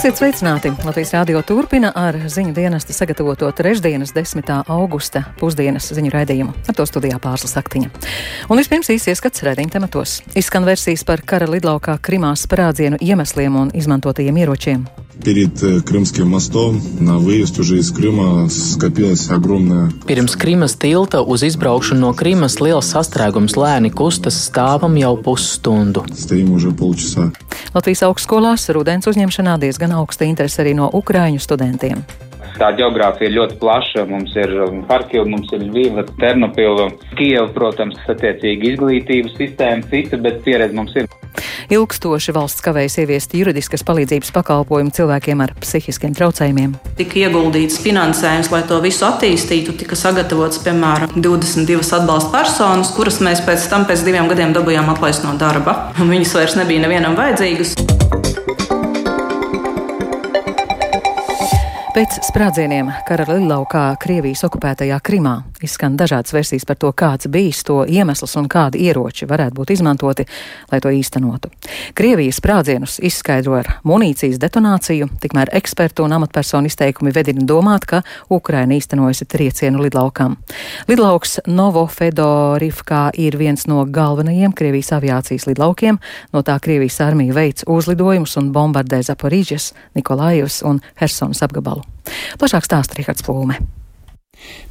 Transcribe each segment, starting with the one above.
Esiet sveicināti! Latvijas rādio turpina ar ziņu dienesta sagatavoto trešdienas 10. augusta pusdienas ziņu raidījumu. Ar to studijā pārslas aktiņa. Un vispirms īsi ieskats raidījuma tematos. Izskan versijas par kara lidlaukā Krimā sprādzienu iemesliem un izmantotajiem ieročiem. Перед Крымским мостом на выезд уже из Крыма скопилась огромная. Pirms Krimas tilta uz izbraukšanu no Krimas liels sastrēgums lēni kustas stāvam jau pusstundu. Стоим уже полчаса. Latvijas augstskolās rudens uzņemšanā diezgan augsta interese arī no ukraiņu studentiem. Tā geogrāfija ir ļoti plaša. Mums ir Harkiva, mums ir Lviva, Ternopila, Kieva, protams, attiecīgi izglītības sistēma, cita, bet pieredze mums ir. Ilgstoši valsts kavējas ieviest juridiskas palīdzības pakalpojumu cilvēkiem ar psihiskiem traucējumiem. Tika ieguldīts finansējums, lai to visu attīstītu. Tika sagatavots, piemēram, 22 atbalsta personas, kuras mēs pēc tam, pēc diviem gadiem, dabūjām atlaist no darba. Viņas vairs nebija nevienam vajadzīgas. Pēc sprādzieniem kara lidlaukā Krievijas okupētajā Krimā izskan dažādas versijas par to, kāds bijis to iemesls un kādi ieroči varētu būt izmantoti, lai to īstenotu. Krievijas sprādzienus izskaidro ar munīcijas detonāciju, tikmēr ekspertu un amatpersonu izteikumi vedina domāt, ka Ukraina īstenojusi triecienu lidlaukām. Lidlauks Novofedorivkā ir viens no galvenajiem Krievijas aviācijas lidlaukiem, no tā Krievijas armija veic uzlidojumus un bombardē Zaporīģes, Nikolājus un Hersonas apgabalu. Plašāk stāsta Rihards Plūme.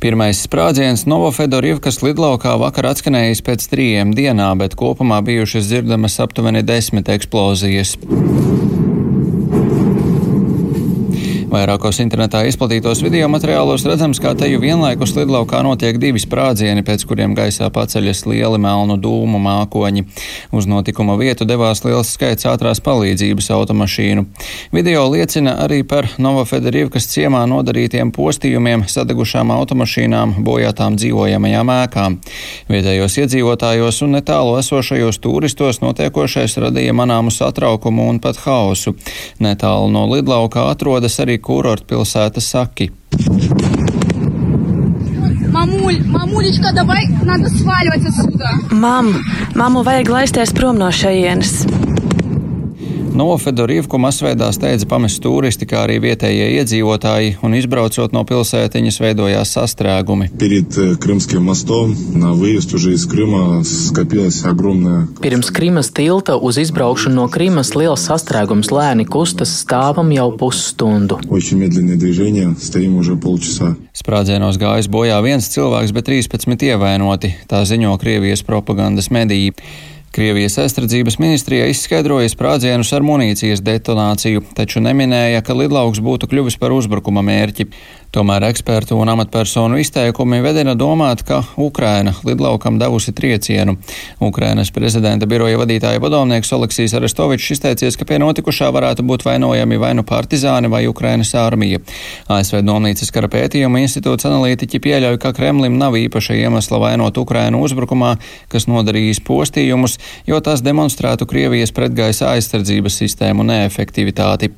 Pirmais sprādziens Novofedorivkas lidlaukā vakar atskanējis pēc trījiem dienā, bet kopumā bijušas dzirdamas aptuveni desmit eksplozijas. Vairākos internetā izplatītos video materiālos redzams, kā teju vienlaikus lidlaukā notiek divi sprādzieni, pēc kuriem gaisā paceļas lieli melnu dūmu mākoņi. Uz notikuma vietu devās liels skaits ātrās palīdzības automašīnu. Video liecina arī par Novofederivkas ciemā nodarītiem postījumiem, sadegušām automašīnām, bojātām dzīvojamajām ēkām. Vietējos iedzīvotājos un netālu esošajos turistos notiekošais radīja manāmu satraukumu un pat hausu. Netālu no lidlaukā atrodas arī kūrortpilsēta Saki. Mamulь, mamuļička, dabai, nāda svāļot atsūdā. Mam, mamu vajag laisties prom no šajienes. No Fedorīvku masveidā steidza pamest turisti, kā arī vietējie iedzīvotāji, un izbraucot no pilsētiņas veidojās sastrēgumi. Pirms Krimas tilta uz izbraukšanu no Krimas liels sastrēgums lēni kustas stāvam jau pusstundu. Sprādzienos gājis bojā viens cilvēks, bet 13 ievainoti, tā ziņo Krievijas propagandas mediji. Krievijas aizsardzības ministrijā izskaidroja sprādzienus ar munīcijas detonāciju, taču neminēja, ka lidlauks būtu kļuvis par uzbrukuma mērķi. Tomēr ekspertu un amatpersonu izteikumi vedina domāt, ka Ukraina lidlaukam devusi triecienu. Ukrainas prezidenta biroja vadītāja padomnieks Oleksijas Arestovičs izteicies, ka pie notikušā varētu būt vainojami vai nu partizāni vai Ukrainas armija. ASV Domnīcas kara pētījuma institūts analītiķi pieļauj, ka Kremlim nav īpaša iemesla vainot Ukrainu uzbrukumā, kas nodarījis postījumus, jo tas demonstrētu Krievijas pretgaisa aizsardzības sistēmu neefektivitāti.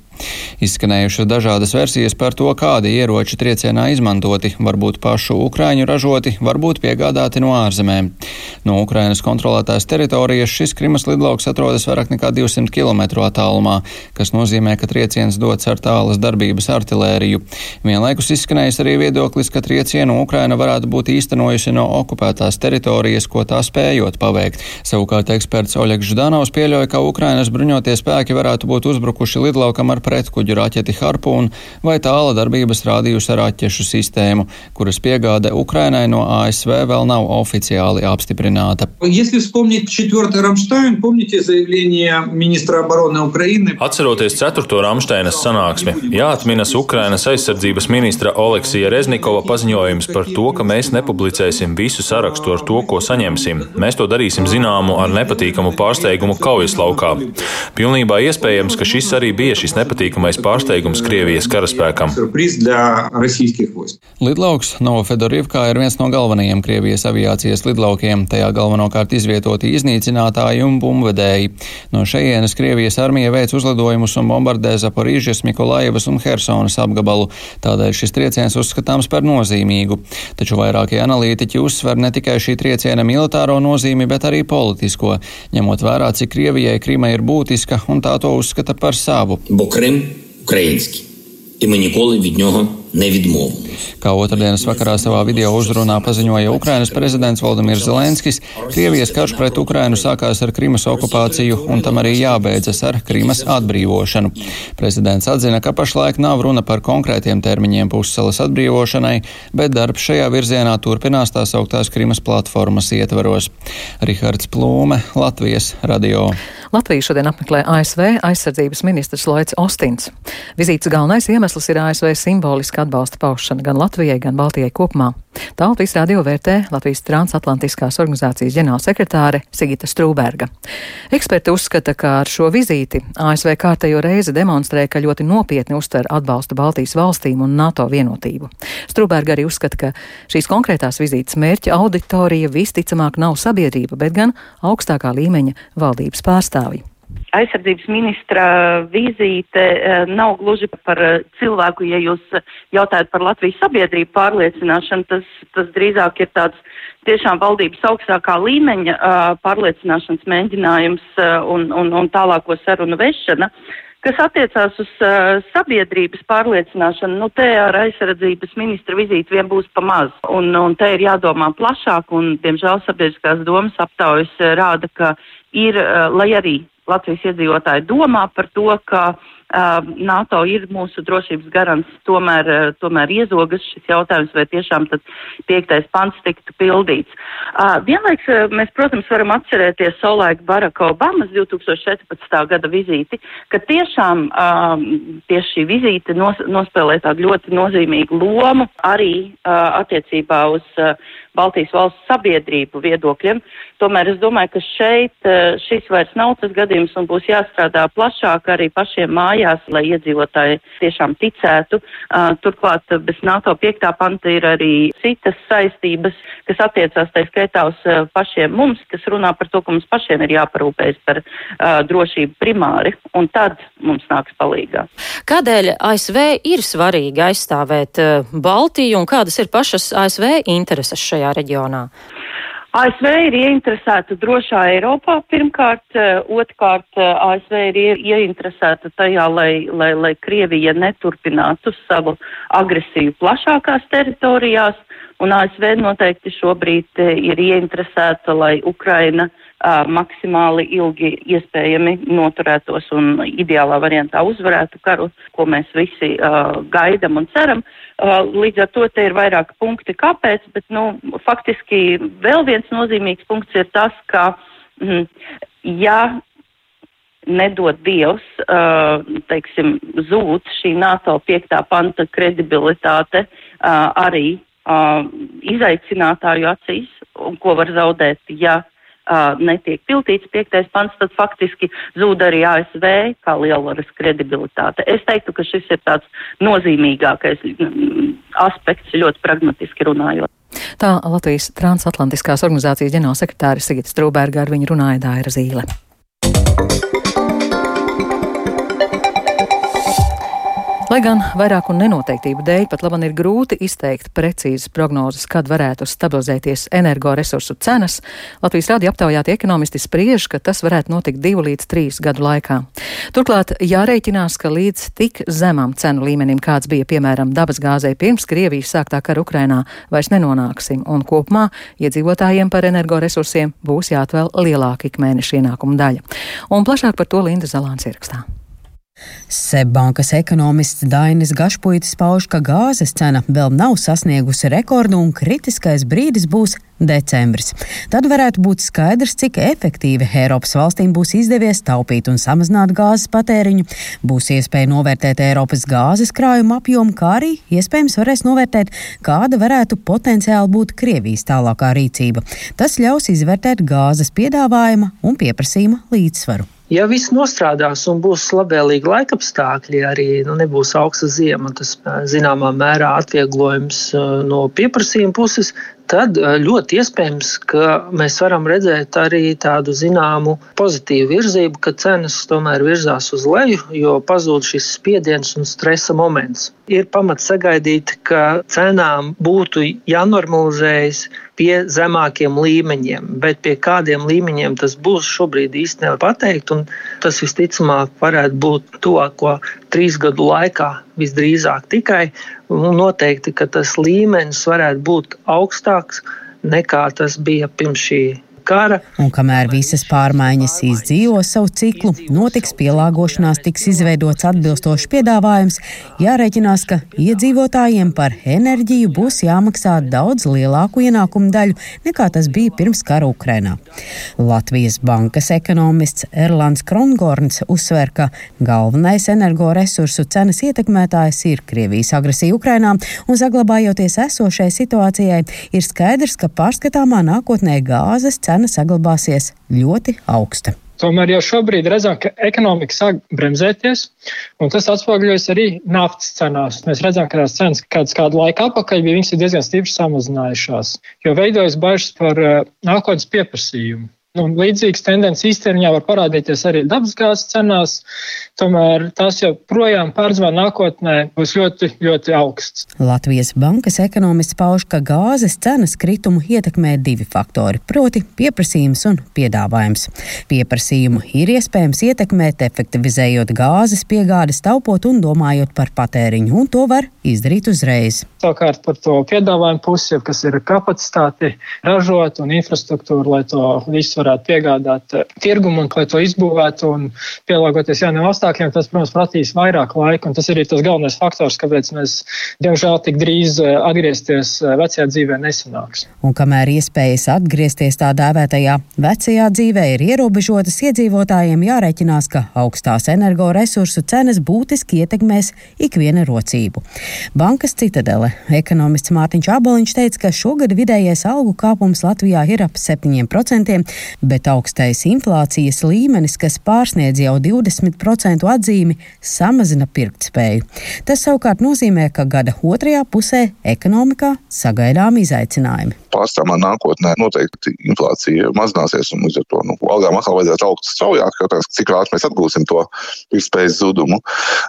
Izskanējušas dažādas versijas par to, kādi ieroči triecienā izmantoti, varbūt pašu ukraiņu ražoti, varbūt piegādāti no ārzemēm. No Ukrainas kontrolētās teritorijas šis Krimas lidlauks atrodas vairāk nekā 200 km attālumā, kas nozīmē, ka trieciens dots ar tālas darbības artilēriju. Vienlaikus izskanējis arī viedoklis, ka triecienu Ukraina varētu būt īstenojusi no okupētās teritorijas, ko tā spējot paveikt. Savukārt eksperts Oļegs Ždanovs pieļauj, ka Ukrainas bruņotie spēki varētu būt uzbrukuši lidlaukam ar pretkuģu raķeti Harpūn vai tāla darbības rādījuša raķešu sistēmu, kuras piegāde Ukrainai no ASV vēl nav oficiāli apstiprināta. Atceroties 4. Ramšteinas sanāksmi, jāatminas Ukrainas aizsardzības ministra Oleksija Reznikova paziņojums par to, ka mēs nepublicēsim visu sarakstu ar to, ko saņemsim. Mēs to darīsim zināmu ar nepatīkamu pārsteigumu kaujas laukā. Pilnībā iespējams, ka šis arī bija šis nepatīkams nepatīkamais pārsteigums Krievijas karaspēkam. Lidlauks Novofedorivkā ir viens no galvenajiem Krievijas aviācijas lidlaukiem, tajā galvenokārt izvietoti iznīcinātāji un bumbvedēji. No šejienes Krievijas armija veic uzlidojumus un bombardē Zaporīžas, Mikolaivas un Hersonas apgabalu, tādēļ šis trieciens uzskatāms par nozīmīgu. Taču vairākie analītiķi uzsver ne tikai šī trieciena militāro nozīmi, bet arī politisko, ņemot vērā, cik Krievijai Krima ir būtiska un tā to uzskata par savu. Bukra. Крим український, і ми ніколи від нього nevidmovno. Kā otrdienas vakarā savā video uzrunā paziņoja Ukrainas prezidents Valdemirs Zelenskis, Krievijas karš pret Ukrainu sākās ar Krimas okupāciju un tam arī jābeidzas ar Krimas atbrīvošanu. Prezidents atzina, ka pašlaik nav runa par konkrētiem termiņiem pussalas atbrīvošanai, bet darbs šajā virzienā turpinās tās augtās Krimas platformas ietveros. Rihards Plūme, Latvijas radio. Latviju šodien apmeklē ASV aizsardzības ministrs Loits Ostins. Vizītes galvenais iemesls ir ASV simboliskā simboliska atbalsta paušana gan Latvijai, gan Baltijai kopumā. Tā Latvijas radio vērtē Latvijas transatlantiskās organizācijas ģenerālsekretāre Sigita Strūberga. Eksperti uzskata, ka ar šo vizīti ASV kārtējo reizi demonstrē, ka ļoti nopietni uztver atbalstu Baltijas valstīm un NATO vienotību. Strūberga arī uzskata, ka šīs konkrētās vizītes mērķa auditorija visticamāk nav sabiedrība, bet gan augstākā līmeņa valdības pārstāvji. Aizsardzības ministra vizīte eh, nav gluži par eh, cilvēku, ja jūs jautājat par Latvijas sabiedrību pārliecināšanu, tas, tas drīzāk ir tāds tiešām valdības augstākā līmeņa eh, pārliecināšanas mēģinājums un, un, un tālāko sarunu vešana. Kas attiecās uz uh, sabiedrības pārliecināšanu, nu te ar aizsardzības ministra vizīti vien būs pa maz. Un, un te ir jādomā plašāk, un, diemžēl, sabiedriskās domas aptaujas rāda, ka ir, uh, lai arī Latvijas iedzīvotāji domā par to, ka uh, NATO ir mūsu drošības garants, tomēr, uh, tomēr iezogas šis jautājums, vai tiešām tad piektais pants tiktu pildīts. Uh, vienlaiks uh, mēs, protams, varam atcerēties Solaiku Baraka Obamas 2014. gada vizīti, ka tiešām uh, tieši šī vizīte nos, nospēlē tādu ļoti nozīmīgu lomu arī attiecībā uz Baltijas valsts sabiedrību viedokļiem. Tomēr es domāju, ka šeit šis vairs nav tas gadījums un būs jāstrādā plašāk arī pašiem mājās, lai iedzīvotāji tiešām ticētu. Turklāt bez NATO 5. panta ir arī citas saistības, kas attiecās tā skaitā uz pašiem mums, kas runā par to, ka mums pašiem ir jāparūpējas par drošību primāri, un tad mums nāks palīgā. Kādēļ ASV ir svarīgi aizstāvēt Baltiju un kādas ir pašas ASV intereses šajā reģionā? ASV ir ieinteresēta drošā Eiropā pirmkārt, eh, otrkārt eh, ASV ir ieinteresēta tajā, lai, lai, lai Krievija neturpinātu savu agresiju plašākās teritorijās, un ASV noteikti šobrīd eh, ir ieinteresēta, lai Ukraina uh, uh, maksimāli ilgi iespējami noturētos un ideālā variantā uzvarētu karu, ko mēs visi uh, gaidam un ceram. Uh, līdz ar to te ir vairāk punkti, kāpēc, bet, nu, faktiski vēl viens nozīmīgs punkts ir tas, ka, mm, ja nedod Dievs, uh, teiksim, zūd šī NATO piektā panta kredibilitāte uh, arī uh, izaicinātāju acīs, ko var zaudēt, ja uh, netiek pildīts piektais pants, tad faktiski zūd arī ASV kā lielvaras kredibilitāte. Es teiktu, ka šis ir tāds nozīmīgākais mm, aspekts ļoti pragmatiski runājot. Tā Latvijas transatlantiskās organizācijas ģenerālsekretāra Sigita Strūberga ar viņu runāja Daira Zīle. Lai gan vairāku nenoteiktību dēļ pat labam ir grūti izteikt precīzas prognozes, kad varētu stabilizēties energoresursu cenas, Latvijas rādio aptaujāti ekonomisti spriež, ka tas varētu notikt divu līdz trīs gadu laikā. Turklāt jārēķinās, ka līdz tik zemam cenu līmenim, kāds bija piemēram dabasgāzei pirms Krievijas sāktā kara Ukrainā, vairs nenonāksim, un kopumā iedzīvotājiem par energoresursiem būs jāatvēl lielāka ikmēneša ienākuma daļa. Un plašāk par to Linda Zalāns ierakstā. Seibankas ekonomists Dainis Gašpuitis pauž, ka gāzes cena vēl nav sasniegusi rekordu un kritiskais brīdis būs decembris. Tad varētu būt skaidrs, cik efektīvi Eiropas valstīm būs izdevies taupīt un samazināt gāzes patēriņu. Būs iespēja novērtēt Eiropas gāzes krājuma apjomu, kā arī iespējams varēs novērtēt, kāda varētu potenciāli būt Krievijas tālākā rīcība. Tas ļaus izvērtēt gāzes piedāvājuma un pieprasījuma līdzsvaru. Ja viss nostrādās un būs labvēlīgi laikapstākļi, arī nu, nebūs augsta ziema, tas zināmā mērā atvieglojums no pieprasījuma puses, tad ļoti iespējams, ka mēs varam redzēt arī tādu zināmu pozitīvu virzību, ka cenas tomēr virzās uz leju, jo pazūd šis spiediens un stresa moments. Ir pamats sagaidīt, ka cenām būtu jānormalizējas pie zemākiem līmeņiem, bet pie kādiem līmeņiem tas būs šobrīd īsti nevar pateikt. Tas visticamāk varētu būt tuvāko trīs gadu laikā visdrīzāk tikai. Noteikti, ka tas līmenis varētu būt augstāks nekā tas bija pirms šī kara. Un kamēr visas pārmaiņas izdzīvo savu ciklu, notiks pielāgošanās, tiks izveidots atbilstošs piedāvājums, jārēķinās, ka iedzīvotājiem par enerģiju būs jāmaksā daudz lielāku ienākumu daļu nekā tas bija pirms kara Ukrainā. Latvijas bankas ekonomists Erlands Krongorns uzsver, ka galvenais energoresursu cenas ietekmētājs ir Krievijas agresija Ukrainā, un saglabājoties esošai situācijai, ir skaidrs, ka pārskatāmā nākotnē gāzes cena cena saglabāsies ļoti augsta. Tomēr jau šobrīd redzam, ka ekonomika sāk bremzēties, un tas atspoguļojas arī naftas cenās. Mēs redzam, ka tās cenas kāds kādu laiku atpakaļ bija diezgan stipri samazinājušās, jo veidojas bažas par uh, nākotnes pieprasījumu. Un līdzīgas tendences īstermiņā var parādīties arī dabasgāzes cenās, tomēr tās joprojām pārzvā nākotnē būs ļoti, ļoti augsts. Latvijas bankas ekonomists pauž, ka gāzes cenas kritumu ietekmē divi faktori, proti pieprasījums un piedāvājums. Pieprasījumu ir iespējams ietekmēt, efektivizējot gāzes piegādes, taupot un domājot par patēriņu, un to var izdarīt uzreiz. Savukārt par to piedāvājumu pusi, kas ir kapacitāti ražot un infrastruktūru, lai to visu varētu piegādāt eh, tirgumu un lai to izbūvētu un pielāgoties jauniem apstākļiem, tas, protams, prasīs vairāk laika. Un tas ir tas galvenais faktors, kāpēc mēs, diemžēl, tik drīz eh, atgriezties eh, vecajā dzīvē nesanāks. Un kamēr iespējas atgriezties tā dēvētajā vecajā dzīvē ir ierobežotas, iedzīvotājiem jārēķinās, ka augstās energoresursu cenas būtiski ietekmēs ikviena rocību. Bankas citadele ekonomists Mārtiņš Aboliņš teica, ka šogad vidējais algu kāpums Latvijā ir ap 7%, bet augstais inflācijas līmenis, kas pārsniedz jau 20% atzīmi, samazina pirktspēju. Tas savukārt nozīmē, ka gada otrajā pusē ekonomikā sagaidām izaicinājumi. Pārstāvā nākotnē noteikti inflācija mazināsies, un līdz ar to nu, algām atkal vajadzētu augt straujāk. Jautājums, cik ātri mēs atgūsim to pirktspējas zudumu.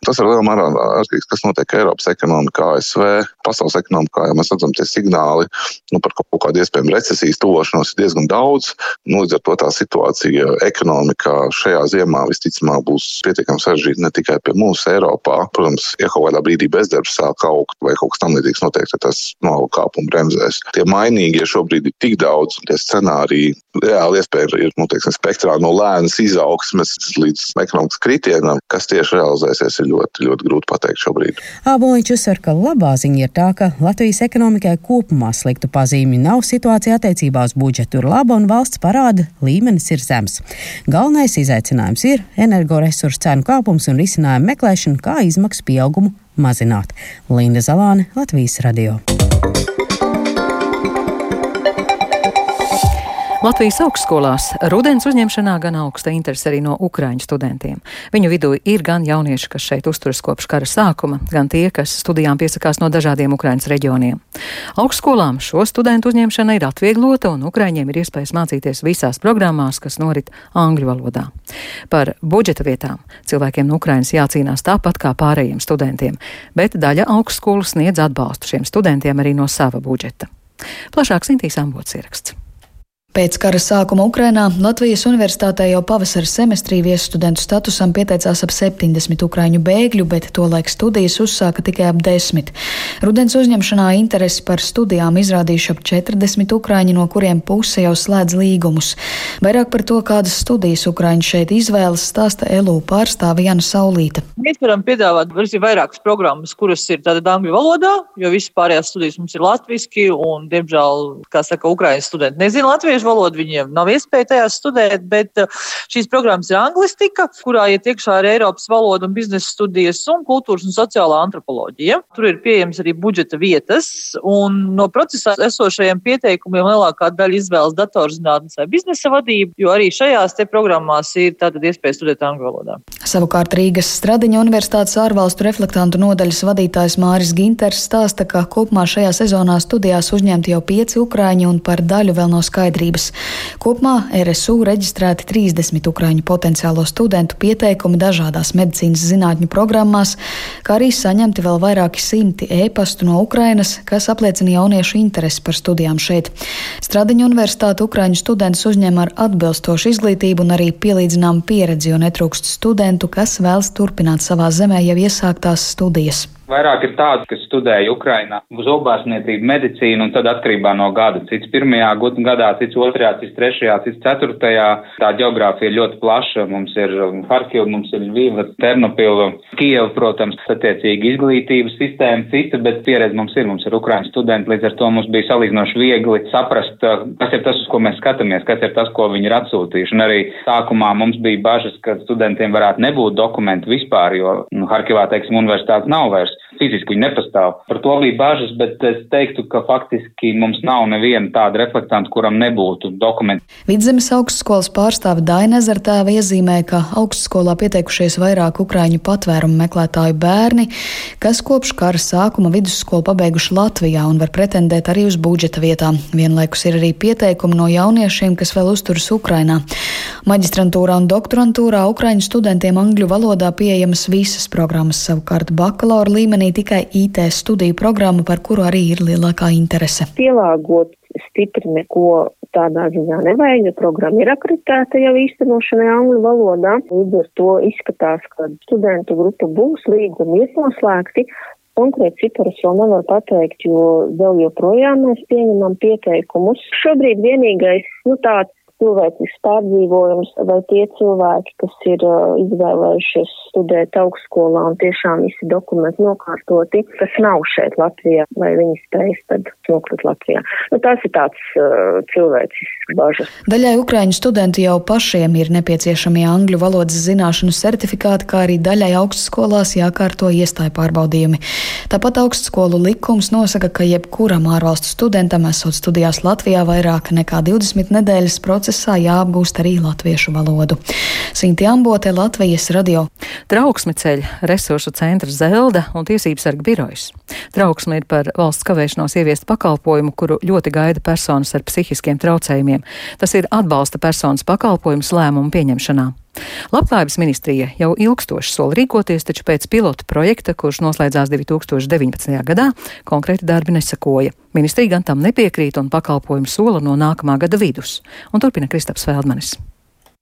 Tas ir lielā mērā atkarīgs, kas notiek Eiropas ekonomikā, ASV, pasaules ekonomikā. Ja mēs redzam, tie signāli nu, par kaut kādu iespējamu recesijas tuvošanos ir diezgan daudz. Nu, Līdz ar to tā situācija ekonomikā šajā ziemā visticamāk būs pietiekami sarežģīta ne tikai pie mums Eiropā. Protams, ja kaut kādā brīdī bezdarbs sāk augt vai kaut kas tam līdzīgs notiek, tad tas no kāpuma bremzēs. Tie mainīgie šobrīd ir tik daudz, tie scenāriji reāli iespēja ir nu, teiksim, spektrā no lēnas izaugsmes līdz ekonomikas kritienam, kas tieši realizēsies, ir ļoti, ļoti grūti pateikt šobrīd. Āboliņš uzsver, ka labā ziņa ir tā, ka Latvijas ekonomikai kopumā sliktu pazīmi nav situācija attiecībā uz budžetu ir laba un valsts parāda līmenis ir zems. Galvenais izaicinājums ir energoresursu cenu kāpums un risinājumu meklēšana, kā izmaksu pieaugumu mazināt. Linda Zalāne, Latvijas radio. Latvijas augstskolās rudens uzņemšanā gan augsta interese arī no ukraiņu studentiem. Viņu vidū ir gan jaunieši, kas šeit uzturas kopš kara sākuma, gan tie, kas studijām piesakās no dažādiem Ukraiņas reģioniem. Augstskolām šo studentu uzņemšana ir atvieglota, un Ukraiņiem ir iespējas mācīties visās programmās, kas norit angļu valodā. Par budžeta vietām cilvēkiem no Ukraiņas jācīnās tāpat kā pārējiem studentiem, bet daļa augstskolu sniedz atbalstu šiem studentiem arī no sava budžeta. Plašāk Sintīs Ambots ieraksts. Pēc kara sākuma Ukrainā Latvijas universitātē jau pavasara semestrī viestudentu statusam pieteicās ap 70 ukraiņu bēgļu, bet tolaik studijas uzsāka tikai ap 10. Rudens uzņemšanā interesi par studijām izrādījuši ap 40 ukraiņi, no kuriem puse jau slēdz līgumus. Vairāk par to, kādas studijas ukraiņi šeit izvēlas, stāsta ELU pārstāve Jana Saulīta. Mēs varam piedāvāt vairākas programmas, kuras ir tāda angļu valodā, jo visas pārējās studijas mums ir latviski, un, diemžēl, kā saka, ukraiņu studenti nezina latviešu latviešu valodu, viņiem nav iespēja tajās studēt, bet šīs programmas ir anglistika, kurā iet iekšā ar Eiropas valodu un biznesa studijas un kultūras un sociālā antropoloģija. Tur ir pieejams arī budžeta vietas, un no procesā esošajiem pieteikumiem lielākā daļa izvēlas datorzinātnes vai biznesa vadību, jo arī šajās te programmās ir tātad iespēja studēt angļu valodā. Savukārt Rīgas Stradiņa Universitātes ārvalstu reflektantu nodaļas vadītājs Māris Ginters stāsta, ka kopumā šajā sezonā studijās uzņemti jau pieci ukrāņi un par daļu vēl nav skaidrības. Kopumā RSU reģistrēti 30 ukrāņu potenciālo studentu pieteikumi dažādās medicīnas zinātņu programmās, kā arī saņemti vēl vairāki simti ēpastu no Ukrainas, kas apliecina jauniešu interesi par studijām šeit. Stradiņa Universitāte ukrāņu studentus uzņem ar atbilstošu izglītību un arī pielīdzināmu pieredzi, jo netrūkst studentu, kas vēlas turpināt savā zemē jau iesāktās studijas. Vairāk ir tādu, kas studēja Ukrainā zobārstniecību, medicīnu, un tad atkarībā no gada. Cits pirmajā gadā, cits otrajā, cits trešajā, cits ceturtajā. Tā geogrāfija ir ļoti plaša. Mums ir Harkiva, mums ir Vīva, Ternopila, Kieva, protams, attiecīgi izglītības sistēma cita, bet pieredze mums ir. Mums ir Ukraiņu studenti, līdz ar to mums bija salīdzinoši viegli saprast, kas ir tas, uz ko mēs skatāmies, kas ir tas, ko viņi ir atsūtījuši. Un arī sākumā mums bija bažas, ka studentiem varētu nebūt dokumenti vispār, jo nu, Harkivā, teiksim, universitāte nav vairs fiziski viņi nepastāv. Par to bija bažas, bet es teiktu, ka faktiski mums nav neviena tāda reflektanta, kuram nebūtu dokumenti. Vidzemes augstskolas pārstāve Daina Ezertēva iezīmē, ka augstskolā pieteikušies vairāk ukraiņu patvērumu meklētāju bērni, kas kopš kara sākuma vidusskolu pabeiguši Latvijā un var pretendēt arī uz budžeta vietām. Vienlaikus ir arī pieteikumi no jauniešiem, kas vēl uzturas Ukrainā. Maģistrantūrā un doktorantūrā ukraiņu studentiem angļu valodā pieejamas visas programmas, savukārt bakalaura līmenī tikai IT studiju programma, par kuru arī ir lielākā interese. Pielāgot stipri neko tādā ziņā nevajag, jo programma ir akreditēta jau īstenošanai angļu valodā. Līdz ar to izskatās, ka studentu grupa būs, līgumi ir noslēgti. Konkrēti ciparus vēl nevar pateikt, jo vēl joprojām mēs pieņemam pieteikumus. Šobrīd vienīgais, nu tāds cilvēcisks pārdzīvojums, vai tie cilvēki, kas ir uh, izvēlējušies studēt augstskolā un tiešām visi dokumenti nokārtoti, kas nav šeit Latvijā, vai viņi spējas tad nokļūt Latvijā. Nu, tas ir tāds uh, cilvēcisks bažas. Daļai ukraiņu studenti jau pašiem ir nepieciešamie angļu valodas zināšanu certifikāti, kā arī daļai augstskolās jākārto iestāju pārbaudījumi. Tāpat augstskolu likums nosaka, ka jebkuram ārvalstu studentam esot studijās Latvijā vairāk nekā 20 nedēļas procesā procesā jāapgūst arī latviešu valodu. Sinti Ambote, Latvijas radio. Trauksme ceļ resursu centrs Zelda un tiesības sarga birojas. Trauksme ir par valsts kavēšanos ieviest pakalpojumu, kuru ļoti gaida personas ar psihiskiem traucējumiem. Tas ir atbalsta personas pakalpojums lēmumu pieņemšanā. Labklājības ministrija jau ilgstoši sola rīkoties, taču pēc pilota projekta, kurš noslēdzās 2019. gadā, konkrēti darbi nesakoja. Ministrija gan tam nepiekrīt un pakalpojumu sola no nākamā gada vidus. Un turpina Kristaps Feldmanis.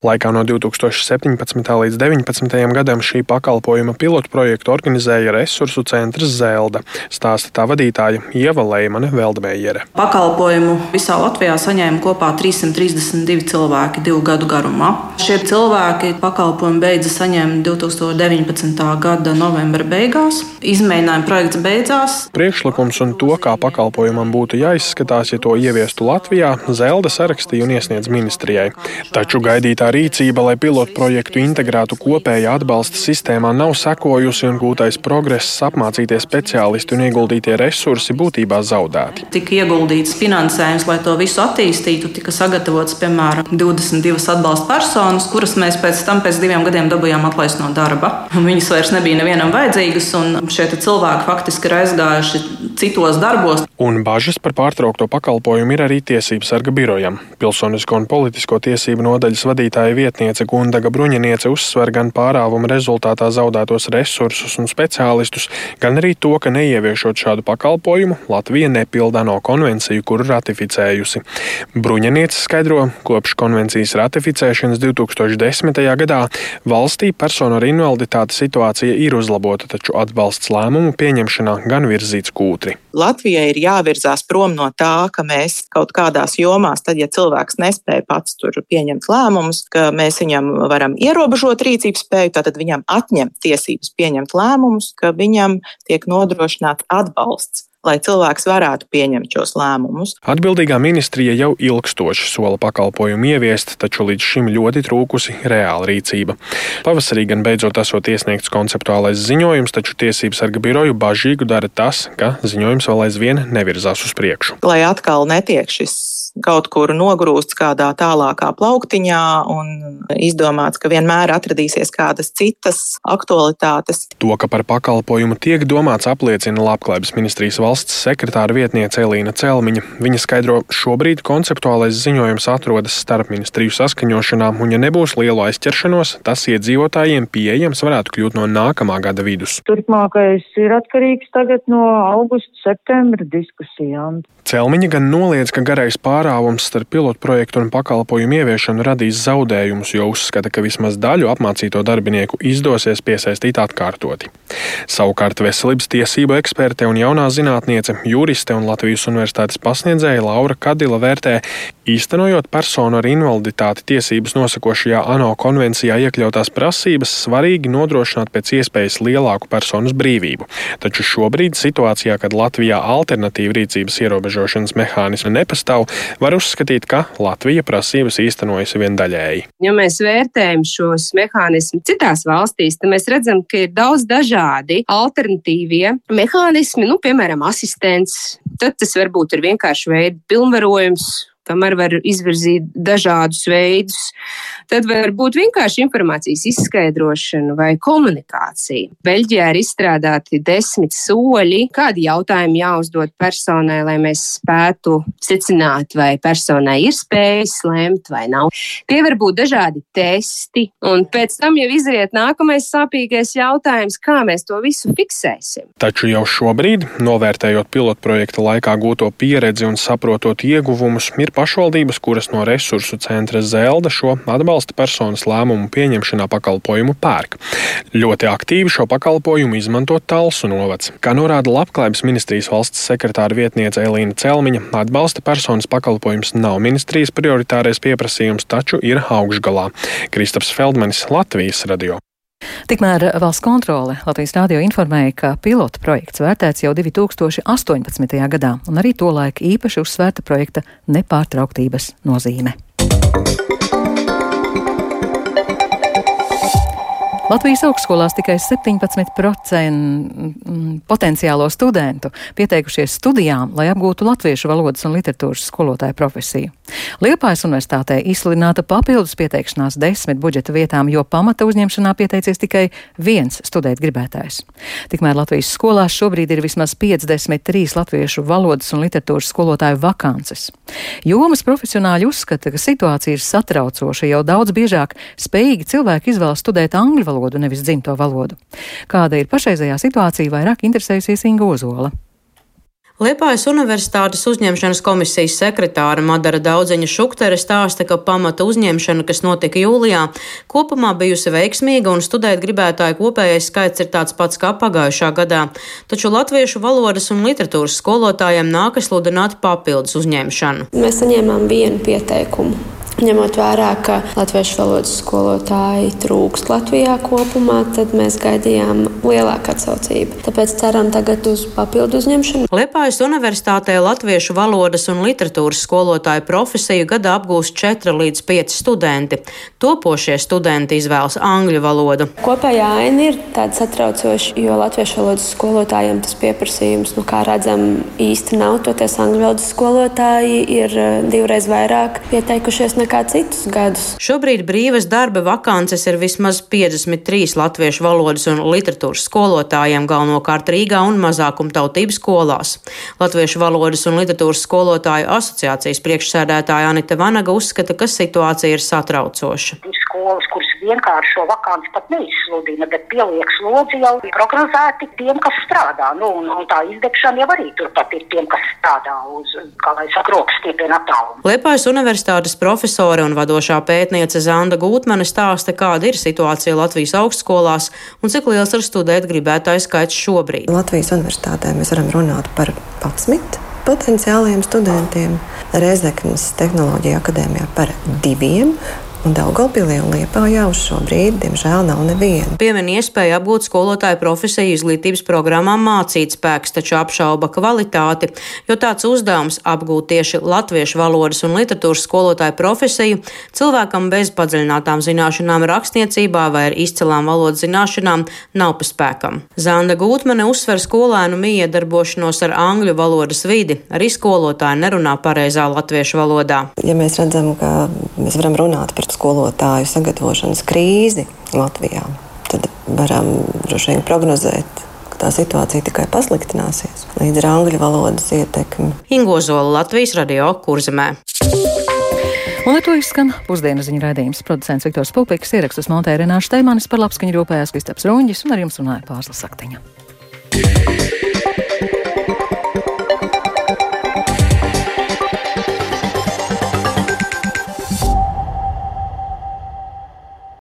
Laikā no 2017. līdz 2019. gadam šī pakalpojuma pilotu projektu organizēja resursu centrs Zelda, stāsta tā vadītāja Ieva Leimane Veldmējere. Pakalpojumu visā Latvijā saņēma kopā 332 cilvēki divu gadu garumā. Šie cilvēki pakalpojumu beidza saņemt 2019. gada novembra beigās. Izmēģinājuma projekts beidzās. Priekšlikums un to, kā pakalpojumam būtu jāizskatās, ja to ieviestu Latvijā, Zelda sarakstīja un iesniedz ministrijai. Taču gaidītā rīcība, lai pilotu projektu integrētu kopējā atbalsta sistēmā, nav sekojusi un gūtais progress, apmācītie speciālisti un ieguldītie resursi būtībā zaudēti. Tika ieguldīts finansējums, lai to visu attīstītu, tika sagatavots piemēram 22 atbalsta personas, kuras mēs pēc tam pēc diviem gadiem dabūjām atlaist no darba. Viņas vairs nebija nevienam vajadzīgas, un šie cilvēki faktiski ir aizgājuši citos darbos. Un bažas par pārtraukto pakalpojumu ir arī tiesību sarga birojam. Pilsonisko un politisko tiesību nodaļas vadītāja vadītāja vietniece Gundaga Bruņiniece uzsver gan pārāvuma rezultātā zaudētos resursus un speciālistus, gan arī to, ka neieviešot šādu pakalpojumu, Latvija nepildā no konvenciju, kuru ratificējusi. Bruņiniece skaidro, kopš konvencijas ratificēšanas 2010. gadā valstī personu ar invaliditāti situācija ir uzlabota, taču atbalsts lēmumu pieņemšanā gan virzīts kūtri. Latvijai ir jāvirzās prom no tā, ka mēs kaut kādās jomās, tad, ja cilvēks nespēja pats tur pieņemt lēmumus, ka mēs viņam varam ierobežot rīcības spēju, tātad viņam atņemt tiesības pieņemt lēmumus, ka viņam tiek nodrošināts atbalsts lai cilvēks varētu pieņemt šos lēmumus. Atbildīgā ministrija jau ilgstoši sola pakalpojumu ieviest, taču līdz šim ļoti trūkusi reāla rīcība. Pavasarī gan beidzot esot iesniegts konceptuālais ziņojums, taču tiesību sarga biroju bažīgu dara tas, ka ziņojums vēl aizvien nevirzās uz priekšu. Lai atkal netiek šis kaut kur nogrūsts kādā tālākā plauktiņā un izdomāts, ka vienmēr atradīsies kādas citas aktualitātes. To, ka par pakalpojumu tiek domāts, apliecina Labklājības ministrijas valsts sekretāra vietniece Elīna Celmiņa. Viņa skaidro, šobrīd konceptuālais ziņojums atrodas starp ministriju saskaņošanā, un ja nebūs lielu aizķeršanos, tas iedzīvotājiem pieejams varētu kļūt no nākamā gada vidus. Turpmākais ir atkarīgs tagad no augusta, septembra diskusijām. Celmiņa gan noliedz, ka garais pārāvums starp pilotprojektu un pakalpojumu ieviešanu radīs zaudējumus, jo uzskata, ka vismaz daļu apmācīto darbinieku izdosies piesaistīt atkārtoti. Savukārt veselības tiesību eksperte un jaunā zinātniece, juriste un Latvijas universitātes pasniedzēja Laura Kadila vērtē, īstenojot personu ar invaliditāti tiesības nosakošajā ANO konvencijā iekļautās prasības, svarīgi nodrošināt pēc iespējas lielāku personas brīvību. Taču šobrīd situācijā, kad Latvijā alternatīva rīcības ierobežošanas mehānismi nepastāv, var uzskatīt, ka Latvija prasības īstenojas vien daļēji. Ja mēs vērtējam šos mehānismus citās valstīs, tad mēs redzam, ka ir daudz dažādi alternatīvie mehānismi, nu, piemēram, asistents. Tad tas varbūt ir vienkārši veids pilnvarojums, kamēr var izvirzīt dažādus veidus. Tad var būt vienkārši informācijas izskaidrošana vai komunikācija. Beļģijā ir izstrādāti desmit soļi, kādi jautājumi jāuzdod personai, lai mēs spētu secināt, vai personai ir spējas lemt vai nav. Tie var būt dažādi testi, un pēc tam jau izriet nākamais sāpīgais jautājums, kā mēs to visu fiksēsim. Taču jau šobrīd, novērtējot pilotprojekta laikā gūto pieredzi un saprotot ieguvumus, ir pašvaldības, kuras no resursu centra Zelda šo atbalsta personas lēmumu pieņemšanā pakalpojumu pērk. Ļoti aktīvi šo pakalpojumu izmanto Talsu novads. Kā norāda Labklājības ministrijas valsts sekretāra vietniece Elīna Celmiņa, atbalsta personas pakalpojums nav ministrijas prioritārais pieprasījums, taču ir augšgalā. Kristaps Feldmanis, Latvijas radio. Tikmēr valsts kontrole Latvijas rādio informēja, ka pilota projekts vērtēts jau 2018. gadā, un arī tolaik īpaši uzsvērta projekta nepārtrauktības nozīme. Latvijas augstskolās tikai 17% potenciālo studentu pieteikušies studijām, lai apgūtu latviešu valodas un literatūras skolotāju profesiju. Liepājas universitātē izsludināta papildus pieteikšanās desmit budžeta vietām, jo pamata uzņemšanā pieteicies tikai viens studēt gribētājs. Tikmēr Latvijas skolās šobrīd ir vismaz 53 latviešu valodas un literatūras skolotāju vakances. Jomas profesionāļi uzskata, ka situācija ir satraucoša, jau daudz biežāk spējīgi cilvēki izvēlas studēt angļu valodu, nevis dzimto valodu. Kāda ir pašreizējā situācija, vairāk interesējusies Inga Ozola. Liepājas Universitātes uzņemšanas komisijas sekretāra Madara Daudzeņa Šuktere stāsta, ka pamata uzņemšana, kas notika jūlijā, kopumā bijusi veiksmīga un studēt gribētāju kopējais skaits ir tāds pats kā pagājušā gadā. Taču latviešu valodas un literatūras skolotājiem nākas sludināt papildus uzņemšanu. Mēs saņēmām vienu pieteikumu Ņemot vērā, ka latviešu valodas skolotāji trūkst Latvijā kopumā, tad mēs gaidījām lielāku atsaucību. Tāpēc ceram tagad uz papildu uzņemšanu. Liepājas Universitātē latviešu valodas un literatūras skolotāju profesiju gadā apgūst 4 līdz 5 studenti. Topošie studenti izvēlas angļu valodu. Kopējā aina ir tāda satraucoša, jo latviešu valodas skolotājiem tas pieprasījums, nu, kā redzam, īsti nav. Toties angļu valodas skolotāji ir eh, divreiz vairāk pieteikušies nekā nekā citus gadus. Šobrīd brīvas darba vakances ir vismaz 53 latviešu valodas un literatūras skolotājiem, galvenokārt Rīgā un mazākumtautības skolās. Latviešu valodas un literatūras skolotāju asociācijas priekšsēdētāja Anita Vanaga uzskata, ka situācija ir satraucoša. Skolas, kuras vienkārši šo vakanci pat neizsludina, bet pieliek slodzi jau prognozēti tiem, kas strādā. Nu, un, un tā izdegšana jau arī turpat ir tiem, kas strādā uz, kā lai saka, rokas stiepienu attālumu. Liepājas universitātes profesore un vadošā pētniece Zanda Gūtmane stāsta, kāda ir situācija Latvijas augstskolās un cik liels ir studēt gribētāju skaits šobrīd. Latvijas universitātē mēs varam runāt par 11 potenciāliem studentiem, Reizeknas tehnoloģija akadēmijā par diviem Un Daugalpilī un Liepājā uz šo brīdi, diemžēl, nav neviena. Piemin iespēju apgūt skolotāju profesiju izglītības programmām mācīt spēks, taču apšauba kvalitāti, jo tāds uzdevums apgūt tieši latviešu valodas un literatūras skolotāju profesiju cilvēkam bez padziļinātām zināšanām rakstniecībā vai ar izcilām valodas zināšanām nav pa spēkam. Zanda Gūtmane uzsver skolēnu miedarbošanos ar angļu valodas vidi, arī skolotāji nerunā pareizā latviešu valodā. Ja mēs redzam, ka mēs varam runāt par skolotāju sagatavošanas krīzi Latvijā, tad varam droši vien prognozēt, ka tā situācija tikai pasliktināsies līdz ar angļu valodas ietekmi. Ingozola Latvijas radio kurzemē. Un ar to izskan pusdienas ziņu raidījums. Producents Viktors Pupiks ierakstus montēja Renāša Steimanis par labskaņu rūpējās Kristaps Runģis un ar jums runāja Pārslas Saktiņa.